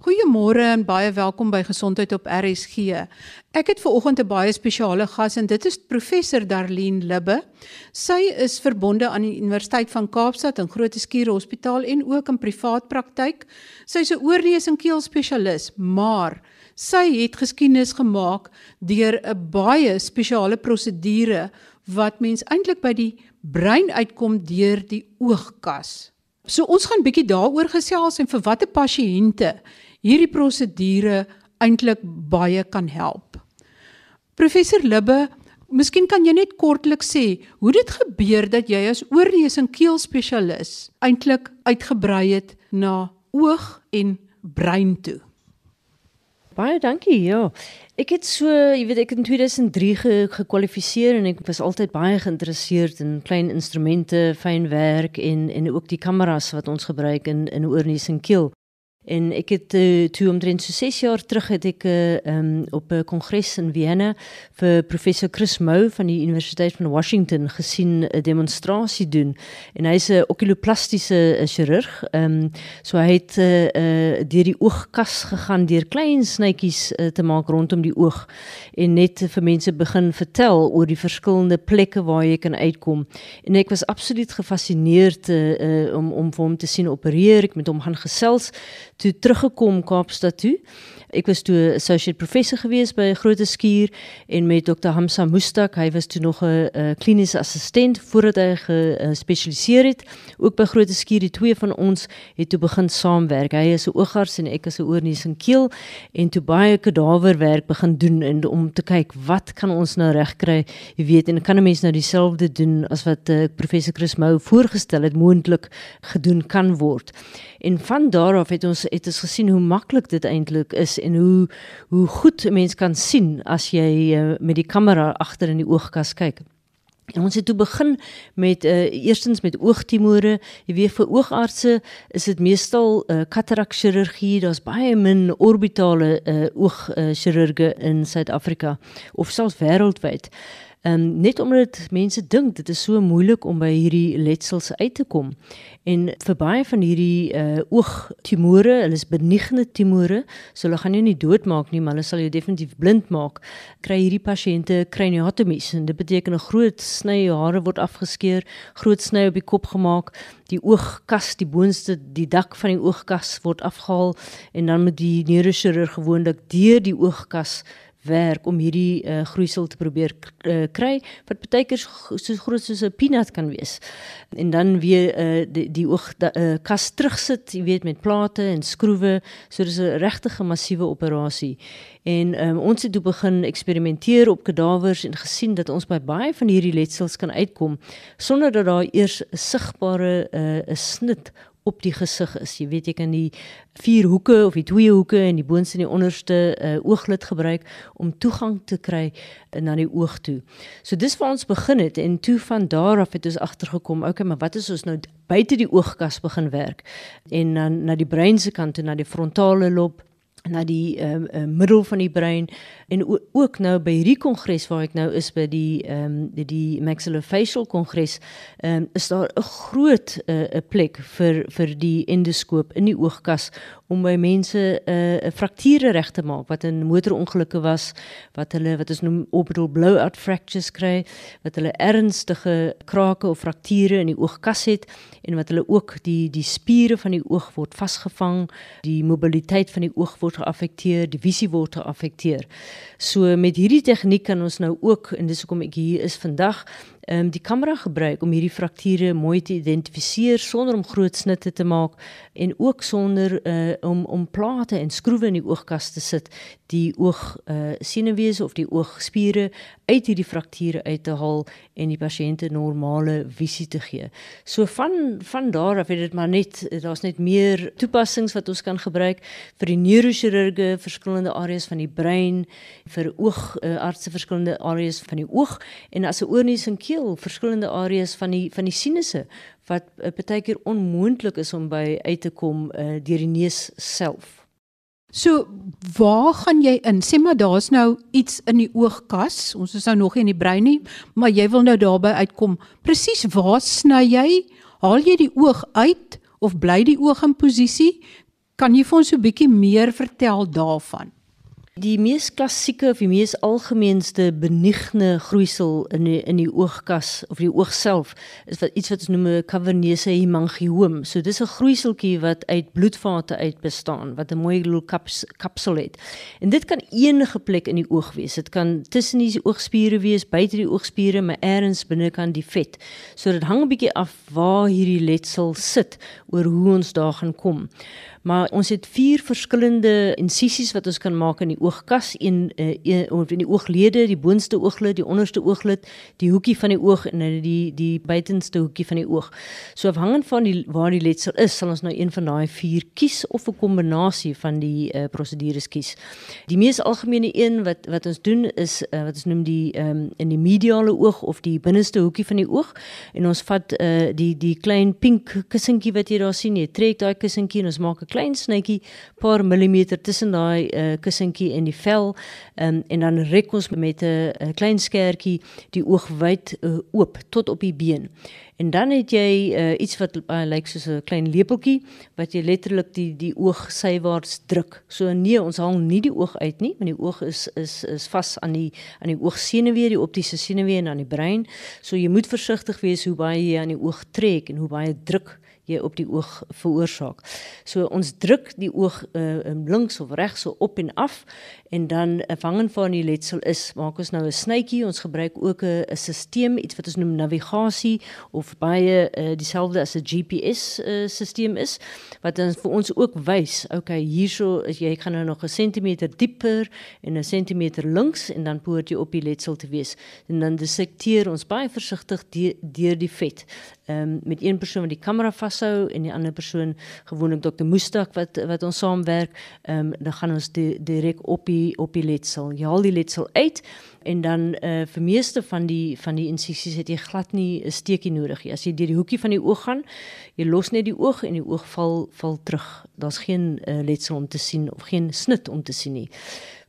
Goeiemôre en baie welkom by Gesondheid op RSG. Ek het ver oggend 'n baie spesiale gas en dit is professor Darlene Libbe. Sy is verbonde aan die Universiteit van Kaapstad in Groote Schuur Hospitaal en ook in privaat praktyk. Sy's 'n oorneus en keel spesialis, maar sy het geskiedenis gemaak deur 'n baie spesiale prosedure wat mens eintlik by die brein uitkom deur die oogkas. So ons gaan bietjie daaroor gesels en vir watter pasiënte hierdie prosedure eintlik baie kan help. Professor Libbe, miskien kan jy net kortliks sê hoe dit gebeur dat jy as oorneus en keel spesialis eintlik uitgebrei het na oog en brein toe. Baie dankie. Ja. Ek het so, jy weet, ek het in 2003 ge gekwalifiseer en ek was altyd baie geïnteresseerd in klein instrumente, fyn werk en en ook die kameras wat ons gebruik in in oorneus en keel. En ek het uh, toe omtrent so 6 jaar terug het ek uh, um, op 'n kongres in Vienna vir professor Chris Mou van die Universiteit van Washington gesien 'n demonstrasie doen. En hy's 'n okuloplastiese chirurg. Ehm um, so hy het uh, uh, deur die oogkas gegaan deur klein snytjies uh, te maak rondom die oog en net vir mense begin vertel oor die verskillende plekke waar jy kan uitkom. En ek was absoluut gefassineerd uh, uh, om om vir hom te sien opereer. Ek met hom gaan gesels toe teruggekom Kaapstad toe. Ek was toe associate professor gewees by 'n groot skuur en met Dr Hamza Mustak, hy was toe nog 'n kliniese assistent voordat hy gespesialiseer het. Ook by groot skuur die twee van ons het toe begin saamwerk. Hy is 'n oogarts en ek is 'n oorneus en keel en toe baie kadaverwerk begin doen en om te kyk wat kan ons nou regkry? Jy weet, en kan 'n mens nou dieselfde doen as wat uh, professor Chris Mou voorgestel het moontlik gedoen kan word. En van daar af het ons het ons gesien hoe maklik dit eintlik is en hoe hoe goed 'n mens kan sien as jy uh, met die kamera agter in die oogkas kyk. En ons het toe begin met uh, eerstens met oogtumore. Jy weet vir oogartse is dit meestal uh, katarakchirurgie. Daar's baie min orbitale uh, oogchirurge uh, in Suid-Afrika of selfs wêreldwyd. Ehm um, net omdat mense dink dit is so moeilik om by hierdie letsels uit te kom. En vir baie van hierdie uh oogtumore, hulle is benigne tumore, so hulle gaan jou nie doodmaak nie, maar hulle sal jou definitief blind maak. Kry hierdie pasiënte craniotomies en dit beteken 'n groot sny hare word afgeskeur, groot sny op die kop gemaak, die oogkas, die boonste, die dak van die oogkas word afgehaal en dan moet die neurochirurg gewoonlik deur die oogkas werk om hierdie uh, groeisel te probeer uh, kry wat baie keer so groot soos 'n peanut kan wees. En dan weer uh, die die oog da, uh, kas terugsit, jy weet met plate en skroewe, so dis 'n regtige massiewe operasie. En um, ons het toe begin eksperimenteer op kadavers en gesien dat ons by baie van hierdie letsels kan uitkom sonder dat daar eers 'n sigbare 'n uh, snit op die gesig is. Jy weet jy kan die vier hoeke of die twee hoeke en die boonste en die onderste uh, ooglid gebruik om toegang te kry uh, na die oog toe. So dis waar ons begin het en toe van daar af het ons agtergekom, okay, maar wat is ons nou buite die oogkas begin werk en dan na die brein se kant toe na die frontale lob na die uh, uh, middel van die brein en ook nou by hierdie kongres waar ek nou is by die ehm um, die, die maxillofacial kongres ehm um, is daar 'n groot 'n uh, plek vir vir die endoskoop in die oogkas om by mense 'n uh, frakture reg te maak wat in motorongelukke was wat hulle wat ons noem orbital blowout fractures kry wat hulle ernstige krake of frakture in die oogkas het en wat hulle ook die die spiere van die oog word vasgevang die mobiliteit van die oog word geaffekteer die visie word geaffekteer so met hierdie tegniek kan ons nou ook en dis hoekom ek hier is vandag ehm um, die kamera gebruik om hierdie frakture mooi te identifiseer sonder om groot snitte te maak en ook sonder uh, om om plate en skroewe in die oogkas te sit die oog uh, senuwees of die oogspiere uit hierdie frakture uit te haal en die pasiënte normale visie te gee. So van van daar af het dit maar net daar's net meer toepassings wat ons kan gebruik vir die neurochirurge, verskillende areas van die brein, vir oogartse uh, verskillende areas van die oog en as 'n oorneus en keel verskillende areas van die van die sinusse wat uh, baie keer onmoontlik is om by uit te kom uh, deur die neus self. So waar gaan jy in? Sê maar daar's nou iets in die oogkas. Ons is nou nog nie in die brein nie, maar jy wil nou daarby uitkom. Presies waar sny jy? Haal jy die oog uit of bly die oog in posisie? Kan jy vir ons 'n bietjie meer vertel daarvan? Die mees klassieke of die mees algemeenste benigne groeisel in die, in die oogkas of die oog self is wat iets wat ons noem 'n cavernese hemangioom. So dis 'n groeiseltjie wat uit bloedvate uit bestaan wat 'n mooi kaps, kapsel het. En dit kan enige plek in die oog wees. Dit kan tussen die oogspiere wees, buite die oogspiere, maar eers binnekant die vet. So dit hang 'n bietjie af waar hierdie letsel sit oor hoe ons daar gaan kom. Maar ons het vier verskillende insisies wat ons kan maak in die oogkas, een uh, een in die ooglede, die boonste ooglid, die onderste ooglid, die hoekie van die oog en die die buitenste hoekie van die oog. So afhangend van die waar die letsel is, sal ons nou een van daai vier kies of 'n kombinasie van die uh, prosedures kies. Die mees algemene een wat wat ons doen is uh, wat ons noem die um, in die mediale oog of die binneste hoekie van die oog en ons vat uh, die die klein pink kussentjie wat jy daar sien, jy trek daai kussentjie en ons maak klein snytjie paar millimeter tussen daai uh, kussentjie en die vel um, en dan rek ons met 'n klein skertjie die oog wyd uh, oop tot op die been. En dan het jy uh, iets wat uh, lyk soos 'n klein lepeltjie wat jy letterlik die die oog sywaarts druk. So nee, ons haal nie die oog uit nie, want die oog is is is vas aan die aan die oogsenuwee, die optiese senuwee en aan die brein. So jy moet versigtig wees hoe baie jy aan die oog trek en hoe baie druk jy op die oog veroorsaak. So ons druk die oog uh, links of regs so op en af en dan afhangend van die letsel is, maak ons nou 'n snytjie. Ons gebruik ook 'n stelsel, iets wat ons noem navigasie of baie uh, dieselfde as 'n GPS uh, stelsel is wat dan vir ons ook wys, okay, hierso is jy gaan nou nog 'n sentimeter dieper en 'n sentimeter links en dan poort jy op die letsel te wees. En dan dissekteer ons baie versigtig deur die vet. Ehm um, met een persoon wat die kamera vashou en die ander persoon gewoonlik Dr. Mustak wat wat ons saamwerk, ehm um, dan gaan ons direk op die op die letsel. Jy haal die letsel uit en dan uh vir meeste van die van die insisies het jy glad nie 'n steekie nodig nie. As jy deur die hoekie van die oog gaan, jy los net die oog en die oog val val terug. Daar's geen uh, letsel om te sien of geen snit om te sien nie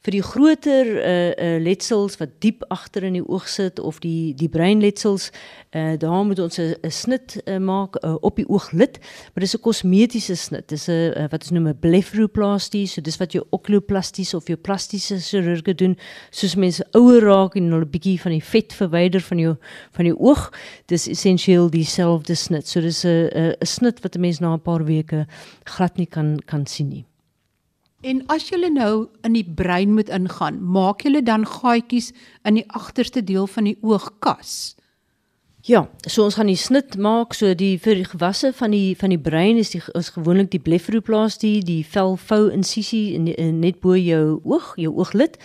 vir die groter uh, uh letsels wat diep agter in die oog sit of die die breinletsels uh daar moet ons 'n snit uh, maak uh, op die ooglid maar dis 'n kosmetiese snit. Dis 'n uh, wat ons noem 'n blepharoplastie so dis wat jou okuloplasties of jou plastiese chirurge doen soos mense ouer raak en hulle 'n bietjie van die vet verwyder van jou van die oog. Dis essensieel dieselfde snit. So dis 'n 'n snit wat 'n mens na 'n paar weke glad nie kan kan sien nie En as jy nou in die brein moet ingaan, maak jy dan gaatjies in die agterste deel van die oogkas. Ja, so ons gaan die snit maak so die vir die gewasse van die van die brein is die is gewoonlik die blepharoplastie, die velvou insisie in, in net bo jou oog, jou ooglid.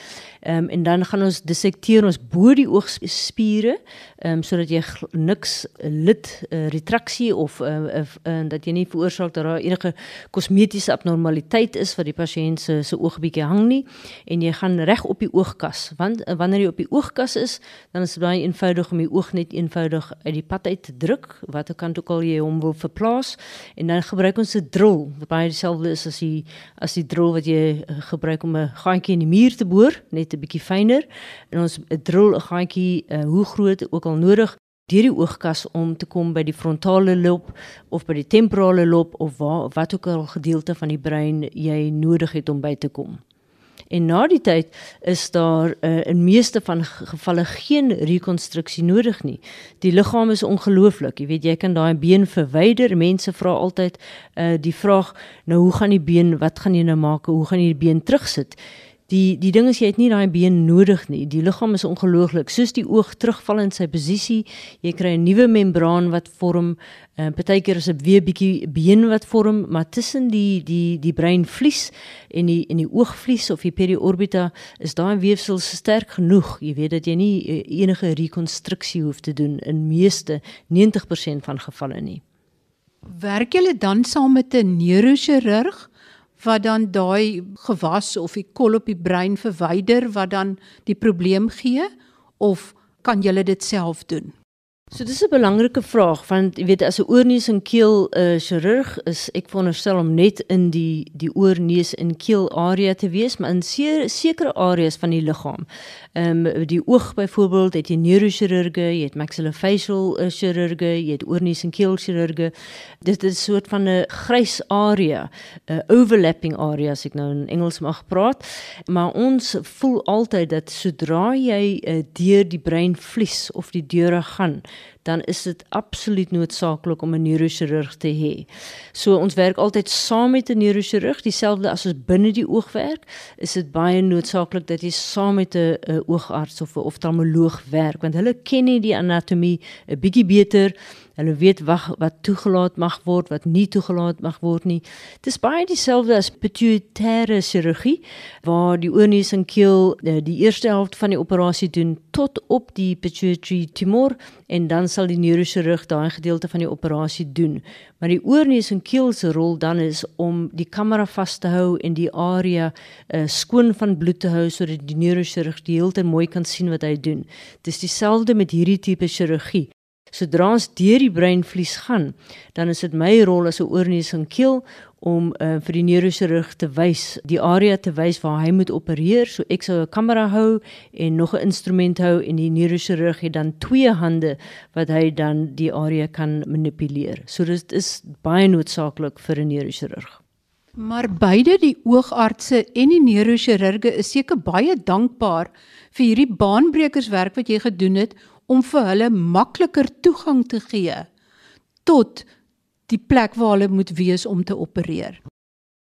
Ehm um, en dan gaan ons dissekteer ons bo die oogspiere, ehm um, sodat jy niks lid uh, retraksie of uh, uh, uh, dat jy nie veroorsaak dat daar enige kosmetiese abnormaliteit is wat die pasiënt se se oog bietjie hang nie en jy gaan reg op die oogkas want uh, wanneer jy op die oogkas is, dan is dit baie eenvoudig om die oog net eenvoudig uit die pad uit te druk. Watter kant ook al jy hom wil verplaas. En dan gebruik ons 'n drill. Wat baie dieselfde is as die as die drill wat jy uh, gebruik om 'n gaatjie in die muur te boor net 'n bietjie fyner. En ons drill 'n gaatjie uh, hoe groot ook al nodig deur die oogkas om te kom by die frontale lob of by die temporale lob of waar wat ook al gedeelte van die brein jy nodig het om by te kom. En na die tyd is daar uh, in meeste van gevalle geen rekonstruksie nodig nie. Die liggaam is ongelooflik. Jy weet jy kan daai been verwyder. Mense vra altyd uh, die vraag, nou hoe gaan die been, wat gaan jy nou maak? Hoe gaan jy die been terugsit? Die die ding is jy het nie daai been nodig nie. Die liggaam is ongelooflik. Soos die oog terugval in sy posisie, jy kry 'n nuwe membraan wat vorm. En uh, partykeer is dit weer bietjie been wat vorm, maar tussen die die die breinvlies en die en die oogvlies of die periorbita is daai weefsel sterk genoeg. Jy weet dat jy nie uh, enige rekonstruksie hoef te doen in meeste 90% van gevalle nie. Werk julle dan saam met 'n neurochirurg? Wat dan daai gewas of die kol op die brein verwyder wat dan die probleem gee of kan jy dit self doen? So dis 'n belangrike vraag want jy weet as 'n oorneus en keel uh, chirurg is ek veronderstel om net in die die oorneus en keel area te wees maar in sekere areas van die liggaam. Ehm um, die oog byvoorbeeld het jy neurochirurge, jy het maxillofacial uh, chirurge, jy het oorneus en keel chirurge. Dit is 'n soort van 'n grys area, 'n overlapping area as ek nou in Engels mag praat. Maar ons voel altyd dat sodra jy uh, deur die breinvlies of die deure gaan dan is dit absoluut noodsaaklik om 'n neurochirurg te hê. So ons werk altyd saam met 'n neurochirurg, dieselfde as ons binne die oog werk, is dit baie noodsaaklik dat jy saam met 'n oogarts of 'n oftalmoloog werk want hulle ken nie die anatomie 'n bietjie beter Hulle weet wat wat toegelaat mag word, wat nie toegelaat mag word nie. Dit is baie dieselfde as pituitêre chirurgie waar die oorneus en keel eh, die eerste helfte van die operasie doen tot op die pituitary tumor en dan sal die neurochirurg daai gedeelte van die operasie doen. Maar die oorneus en keel se rol dan is om die kamera vas te hou en die area uh, skoon van bloed te hou sodat die neurochirurg die hele tyd mooi kan sien wat hy doen. Dis dieselfde met hierdie tipe chirurgie. Sodra ons deur die breinvlies gaan, dan is dit my rol as 'n oorneus en keel om uh, vir die neurochirurg te wys, die area te wys waar hy moet opereer. So ek sou 'n kamera hou en nog 'n instrument hou en die neurochirurg het dan twee hande wat hy dan die area kan manipuleer. So dit is baie noodsaaklik vir 'n neurochirurg. Maar beide die oogartse en die neurochirurge is seker baie dankbaar vir hierdie baanbrekerswerk wat jy gedoen het om vir hulle makliker toegang te gee tot die plek waar hulle moet wees om te opereer.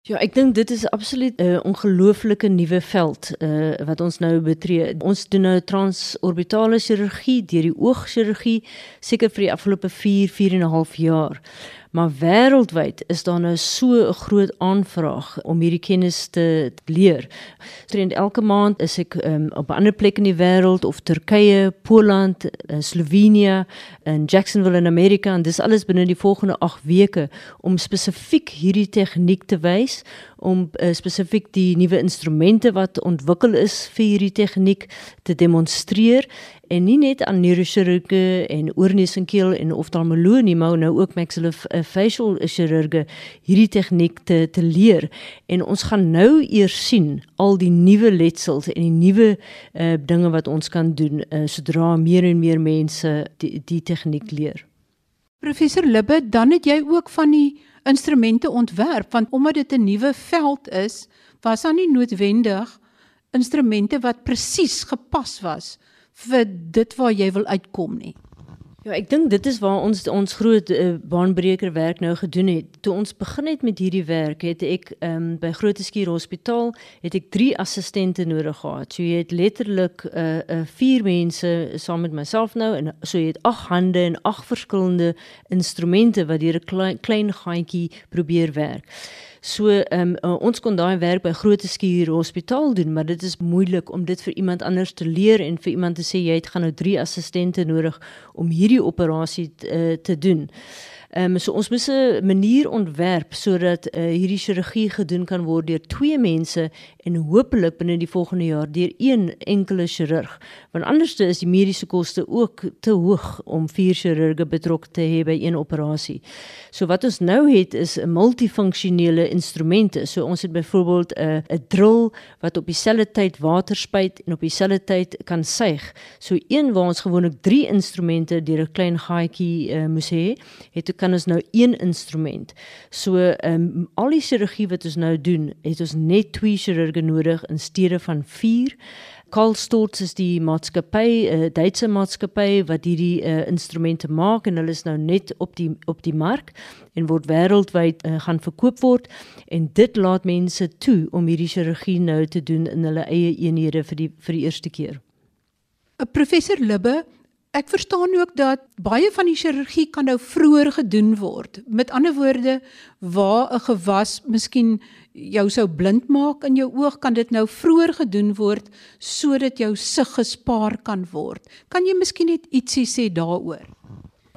Ja, ek dink dit is absoluut 'n uh, ongelooflike nuwe veld uh, wat ons nou betree. Ons doen nou transorbitale chirurgie deur die oogchirurgie seker vir die afgelope 4 4 en 'n half jaar. Maar wêreldwyd is daar nou so 'n groot aanvraag om hierdie kennis te leer. Trend elke maand is ek um, op 'n ander plek in die wêreld of Turkye, Poland, uh, Slovenië, in Jacksonville in Amerika en dis alles binne die volgende 8 weke om spesifiek hierdie tegniek te wys om uh, spesifiek die nuwe instrumente wat ontwikkel is vir hierdie tegniek te demonstreer en nie net aan neurochirurge en oorneus en keel en oftalmoloog nie maar nou ook maxillofacial chirurge hierdie tegniek te te leer en ons gaan nou eers sien al die nuwe letsels en die nuwe uh, dinge wat ons kan doen uh, sodra meer en meer mense die die tegniek leer. Professor Libbe, dan het jy ook van die instrumente ontwerp want omdat dit 'n nuwe veld is, was daar nie noodwendig instrumente wat presies gepas was vir dit waar jy wil uitkom nie. Ja, ek dink dit is waar ons ons groot uh, baanbreker werk nou gedoen het. Toe ons begin het met hierdie werk, het ek um, by Grooteskier Hospitaal het ek 3 assistente nodig gehad. So jy het letterlik 'n uh, uh, vier mense saam met myself nou en so jy het ag hande en ag verskillende instrumente wat deur 'n klein, klein gaatjie probeer werk. So ehm um, ons kon daai werk by Grote Skuur Hospitaal doen, maar dit is moeilik om dit vir iemand anders te leer en vir iemand te sê jy het gaan nou 3 assistente nodig om hierdie operasie uh, te doen. Ehm um, so ons moet 'n manier ontwerp sodat uh, hierdie chirurgie gedoen kan word deur twee mense en hopelik binne die volgende jaar deur een enkele chirurg. Want anderste is die mediese koste ook te hoog om vier chirurge betrokke te hê by een operasie. So wat ons nou het is 'n multifunksionele instrumente. So ons het byvoorbeeld 'n 'n drill wat op dieselfde tyd water spuit en op dieselfde tyd kan suig. So een waar ons gewoonlik 3 instrumente deur 'n klein gaatjie uh, moes hê, het kan ons nou een instrument. So ehm um, al die chirurgie wat ons nou doen, het ons net twee chirurge nodig in steede van 4. Karl Storz is die maatskappy, 'n uh, Duitse maatskappy wat hierdie uh, instrumente maak en hulle is nou net op die op die mark en word wêreldwyd uh, gaan verkoop word en dit laat mense toe om hierdie chirurgie nou te doen in hulle eie eenhede vir die vir die eerste keer. 'n Professor Libbe, Ek verstaan ook dat baie van die chirurgie kan nou vroeër gedoen word. Met ander woorde, waar 'n gewas miskien jou sou blind maak in jou oog, kan dit nou vroeër gedoen word sodat jou sig gespaar kan word. Kan jy miskien net ietsie sê daaroor?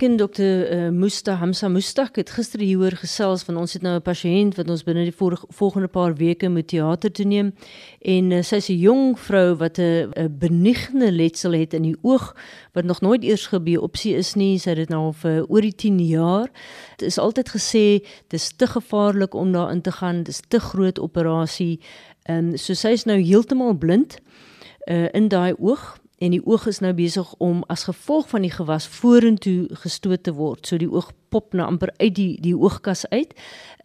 Ken dokter uh, Musta Hamza Mustak het gister hieroor gesels van ons het nou 'n pasiënt wat ons binne die volgende paar weke moet teater toe neem. En uh, sy's 'n jong vrou wat 'n benigne letsel het in die oog wat nog nooit eers gebiopsie is nie. Sy het dit nou vir oor die 10 jaar. Dit is altyd gesê dis te gevaarlik om daarin te gaan. Dis te groot operasie. En um, so sy's nou heeltemal blind uh, in daai oog en die oog is nou besig om as gevolg van die gewas vorentoe gestoot te word. So die oog pop nou amper uit die die oogkas uit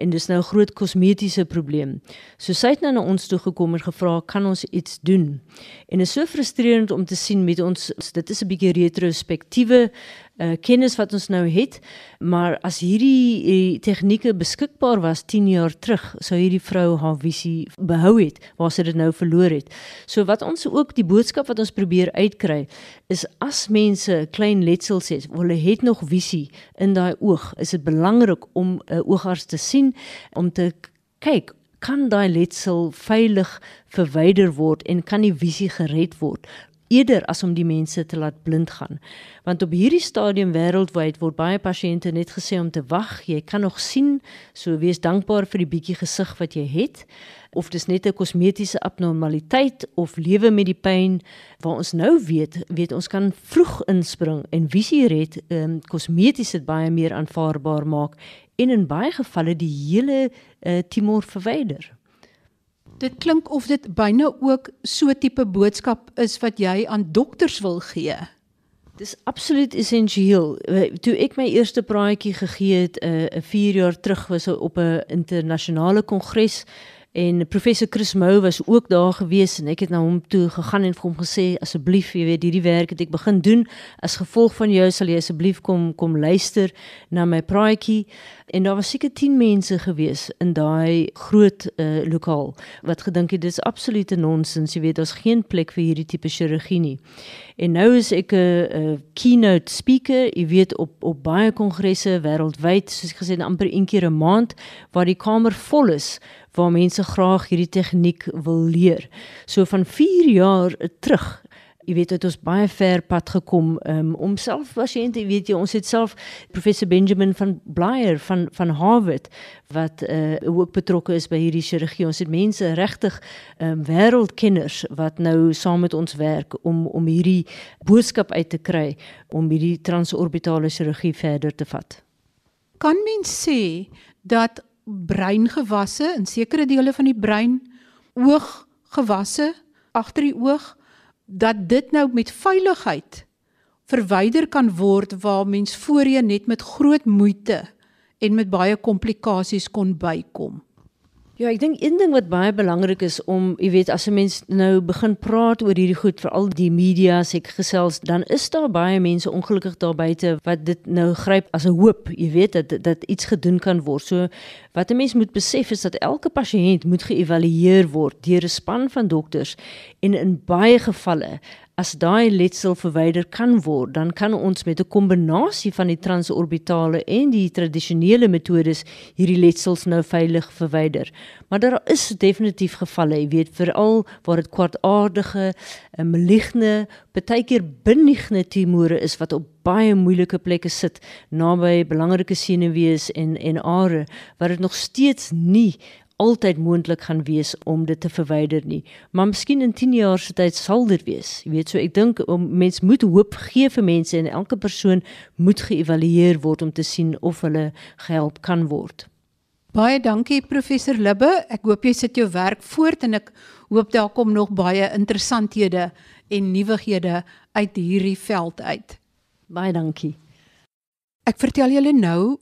en dis nou 'n groot kosmetiese probleem. So sy het nou na ons toe gekom en gevra, "Kan ons iets doen?" En is so frustrerend om te sien met ons dit is 'n bietjie retrospektiewe uh, kennis wat ons nou het, maar as hierdie uh, tegnieke beskikbaar was 10 jaar terug, sou hierdie vrou haar visie behou het waar sy dit nou verloor het. So wat ons ook die boodskap wat ons probeer uitkry is as mense klein letsels het, hulle het nog visie in daai oog, is dit belangrik om 'n uh, oogarts te sien om te kyk kan daai letsel veilig verwyder word en kan die visie gered word eerder as om die mense te laat blind gaan. Want op hierdie stadium wêreldwyd word baie pasiënte net gesê om te wag, jy kan nog sien, so wees dankbaar vir die bietjie gesig wat jy het of dis net 'n kosmetiese abnormaliteit of lewe met die pyn waar ons nou weet, weet ons kan vroeg inspring en visie red, ehm um, kosmeties dit baie meer aanvaarbaar maak en in baie gevalle die hele uh, tumor verwyder. Dit klink of dit byna ook so tipe boodskap is wat jy aan dokters wil gee. Dis absoluut essensieel. Toe ek my eerste praatjie gegee het 'n uh, 4 jaar terug was op 'n internasionale kongres en professor Chris Mou was ook daar gewees en ek het na hom toe gegaan en vir hom gesê asseblief jy weet hierdie werk het ek begin doen as gevolg van jou sal jy asseblief kom kom luister na my praatjie. En daar was seker 10 mense gewees in daai groot uh, lokaal wat gedink het dis absolute nonsens jy weet daar's geen plek vir hierdie tipe chirurgie nie. En nou is ek 'n keynote speaker jy weet op op baie kongresse wêreldwyd soos ek gesê het amper een keer 'n maand waar die kamer vol is waar mense graag hierdie tegniek wil leer. So van 4 jaar terug jy weet het ons baie ver pad gekom um, om self pasiënte weet jy ons het self professor Benjamin van Blair van van Harvard wat uh, ook betrokke is by hierdie chirurgie. Ons het mense regtig um, wêreldkenners wat nou saam met ons werk om om hierdie boodskap uit te kry om hierdie transorbitale chirurgie verder te vat. Kan mens sê dat breingewasse in sekere dele van die brein ooggewasse agter die oog dat dit nou met veiligheid verwyder kan word waar mens voorheen net met groot moeite en met baie komplikasies kon bykom. Ja, ek dink een ding wat baie belangrik is om, jy weet, as 'n mens nou begin praat oor hierdie goed, veral die media se gesels, dan is daar baie mense ongelukkig daar buite wat dit nou gryp as 'n hoop, jy weet, dat dat iets gedoen kan word. So wat 'n mens moet besef is dat elke pasiënt moet geëvalueer word deur 'n span van dokters en in baie gevalle as daai letsel verwyder kan word, dan kan ons met 'n kombinasie van die transorbitale en die tradisionele metodes hierdie letsels nou veilig verwyder. Maar daar is definitief gevalle, jy weet, veral waar dit kwartaardige, eh, maligne, baie keer benigne tumore is wat op baie moeilike plekke sit naby belangrike senuwees en en are wat dit nog steeds nie altyd moontlik gaan wees om dit te verwyder nie. Maar miskien in 10 jaar se tyd sal dit wees. Jy weet, so ek dink om mens moet hoop gee vir mense en elke persoon moet geëvalueer word om te sien of hulle gehelp kan word. Baie dankie professor Libbe. Ek hoop jy sit jou werk voort en ek hoop daar kom nog baie interessanthede en nuwighede uit hierdie veld uit. Baie dankie. Ek vertel julle nou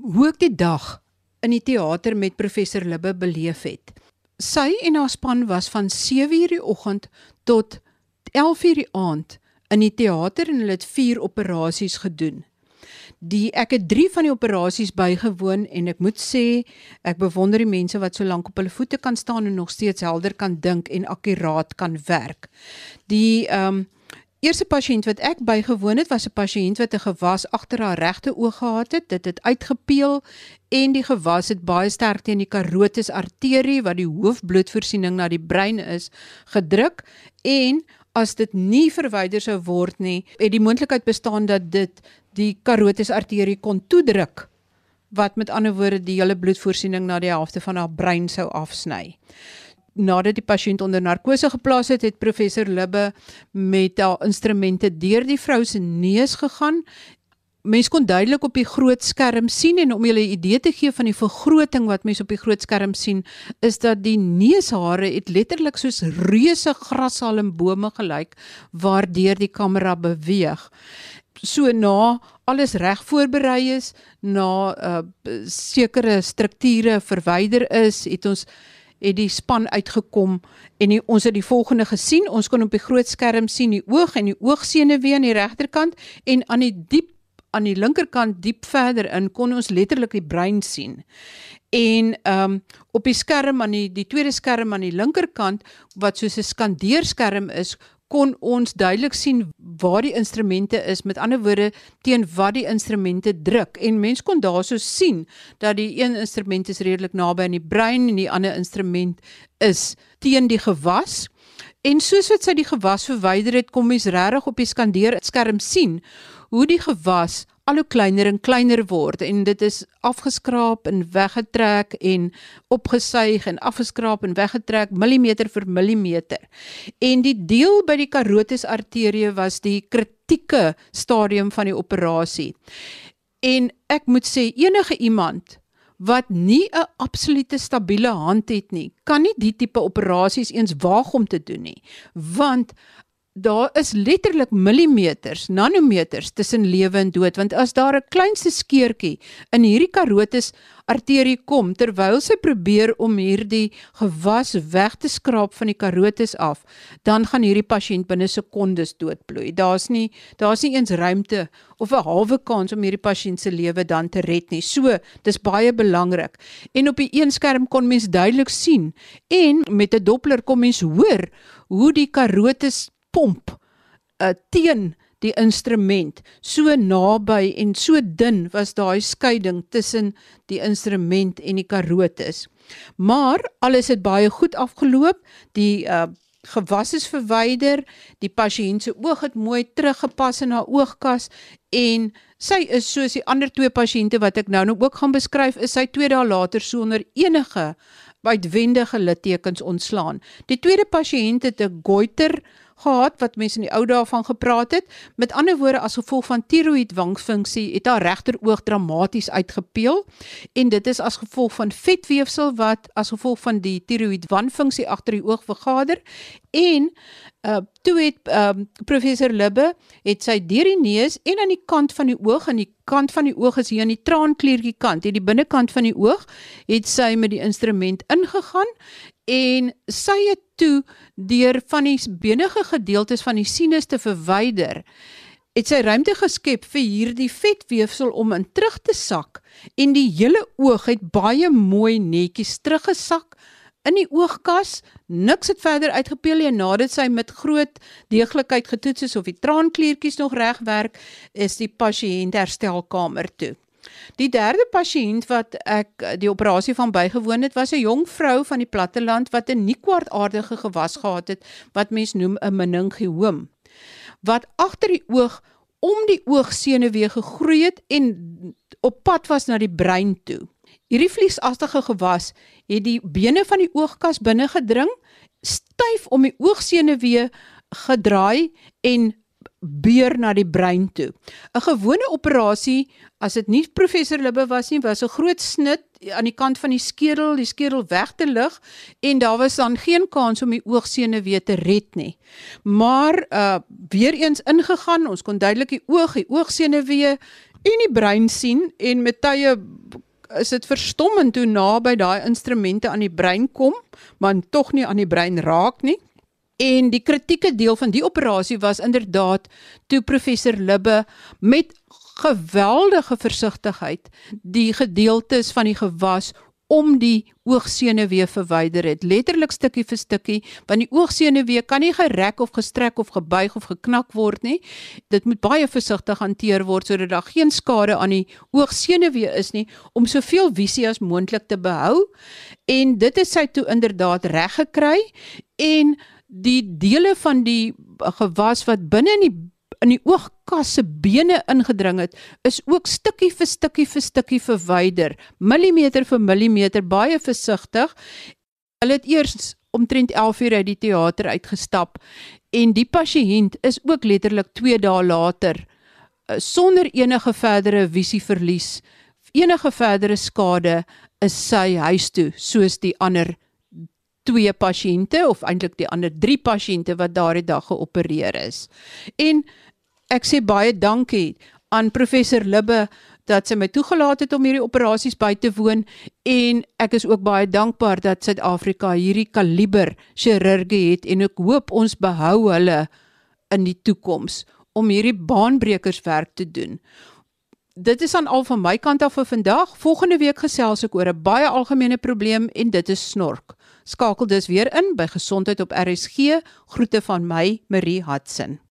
hoe ek die dag in die teater met professor Libbe beleef het. Sy en haar span was van 7:00 die oggend tot 11:00 die aand in die teater en hulle het 4 operasies gedoen. Die ek het 3 van die operasies bygewoon en ek moet sê ek bewonder die mense wat so lank op hulle voete kan staan en nog steeds helder kan dink en akkuraat kan werk. Die ehm um, Eerste pasiënt wat ek bygewoon het, was 'n pasiënt wat 'n gewas agter haar regte oog gehad het. Dit het uitgepeel en die gewas het baie sterk teen die karotis arterie wat die hoofbloedvoorsiening na die brein is, gedruk en as dit nie verwyder sou word nie, het die moontlikheid bestaan dat dit die karotis arterie kon toedruk wat met ander woorde die hele bloedvoorsiening na die helfte van haar brein sou afsny. Nadat die pasiënt onder narkose geplaas het, het professor Libbe met haar instrumente deur die vrou se neus gegaan mens kon duidelik op die groot skerm sien en om julle 'n idee te gee van die vergroting wat mens op die groot skerm sien, is dat die neushare het letterlik soos reuse grashalmbome gelyk waardeur die kamera beweeg. So na alles reg voorberei is, na uh, sekere strukture verwyder is, het ons het die span uitgekom en die, ons het die volgende gesien. Ons kon op die groot skerm sien die oog en die oogsenuwee aan die regterkant en aan die diep aan die linkerkant diep verder in kon ons letterlik die brein sien. En ehm um, op die skerm aan die die tweede skerm aan die linkerkant wat soos 'n skandeerskerm is, kon ons duidelik sien waar die instrumente is, met ander woorde teen wat die instrumente druk. En mens kon daarso sien dat die een instrument is redelik naby aan die brein en die ander instrument is teen die gewas. En soos wat sy die gewas verwyder het, kom mens regtig op die skandeerskerm sien hoe die gewas al hoe kleiner en kleiner word en dit is afgeskraap en weggetrek en opgesuig en afgeskraap en weggetrek millimeter vir millimeter. En die deel by die karotis arterie was die kritieke stadium van die operasie. En ek moet sê enige iemand wat nie 'n absolute stabiele hand het nie, kan nie die tipe operasies eens waag om te doen nie, want daar is letterlik millimeters, nanometers tussen lewe en dood want as daar 'n kleinste skeurtjie in hierdie karotis arterie kom terwyl sy probeer om hierdie gewas weg te skraap van die karotis af, dan gaan hierdie pasiënt binne sekondes doodbloei. Daar's nie daar's nie eens ruimte of 'n halwe kans om hierdie pasiënt se lewe dan te red nie. So, dis baie belangrik. En op die een skerm kon mens duidelik sien en met 'n doppler kom mens hoor hoe die karotis pomp uh, teen die instrument. So naby en so dun was daai skeiding tussen die instrument en die karotis maar alles het baie goed afgeloop. Die uh, gewas is verwyder die pasiënt se oog het mooi teruggepas in haar oogkas en sy is soos die ander twee pasiënte wat ek nou nog ook gaan beskryf is sy 2 dae later sonder enige uitwendige littekens ontslaan. Die tweede pasiënt het 'n goiter gehad wat mense in die ou dae van gepraat het. Met ander woorde as gevolg van tiroïed wangfunksie het haar regteroog dramaties uitgepeel en dit is as gevolg van vetweefsel wat as gevolg van die tiroïed wanfunksie agter die oog vergader en uh toe het um professor Libbe het sy deur die neus en aan die kant van die oog aan die kant van die oog is hier aan die traankliertjie kant hier die binnekant van die oog het sy met die instrument ingegaan en sy het toe deur van die benige gedeeltes van die sinus te verwyder het sy ruimte geskep vir hierdie vetweefsel om in terug te sak en die hele oog het baie mooi netjies teruggesak in die oogkas, niks het verder uitgepeel nie nadat sy met groot deeglikheid getoets is of die traankliertjies nog reg werk, is die pasiënt herstelkamer toe. Die derde pasiënt wat ek die operasie van bygewoon het, was 'n jong vrou van die platteland wat 'n nie kwartaardige gewas gehad het wat mens noem 'n meningioom. Wat agter die oog om die oogsenuwee gegroei het en op pad was na die brein toe. Hierdie vliesagtige gewas het die bene van die oogkas binne gedring, styf om die oogsenuwee gedraai en beur na die brein toe. 'n Gewone operasie, as dit nie professor Libbe was nie, was 'n groot snit aan die kant van die skedel, die skedel weg te lig en daar was dan geen kans om die oogsenuwee te red nie. Maar uh weer eens ingegaan, ons kon duidelik die oog, die oogsenuwee en die brein sien en met tye is dit verstommend hoe naby daai instrumente aan die brein kom, maar tog nie aan die brein raak nie. En die kritieke deel van die operasie was inderdaad toe professor Libbe met geweldige versigtigheid die gedeeltes van die gewas om die oogsenuwee verwyder het. Letterlik stukkie vir stukkie want die oogsenuwee kan nie gerek of gestrek of gebuig of geknak word nie. Dit moet baie versigtig hanteer word sodat daar geen skade aan die oogsenuwee is nie om soveel visie as moontlik te behou. En dit het sy toe inderdaad reg gekry en die dele van die gewas wat binne in die in die oogkas se bene ingedring het, is ook stukkie vir stukkie vir stukkie verwyder, millimeter vir millimeter, baie versigtig. Hulle het eers omtrent 11 uur uit die teater uitgestap en die pasiënt is ook letterlik 2 dae later eh, sonder enige verdere visie verlies, enige verdere skade is sy huis toe soos die ander twee pasiënte of eintlik die ander 3 pasiënte wat daardie dag geopereer is. En ek sê baie dankie aan professor Libbe dat sy my toegelaat het om hierdie operasies by te woon en ek is ook baie dankbaar dat Suid-Afrika hierdie kaliber chirurge het en ek hoop ons behou hulle in die toekoms om hierdie baanbrekerswerk te doen. Dit is aan al van my kant af vir vandag. Volgende week gesels ek oor 'n baie algemene probleem en dit is snork. Skakel dus weer in by Gesondheid op RSG. Groete van my, Marie Hudson.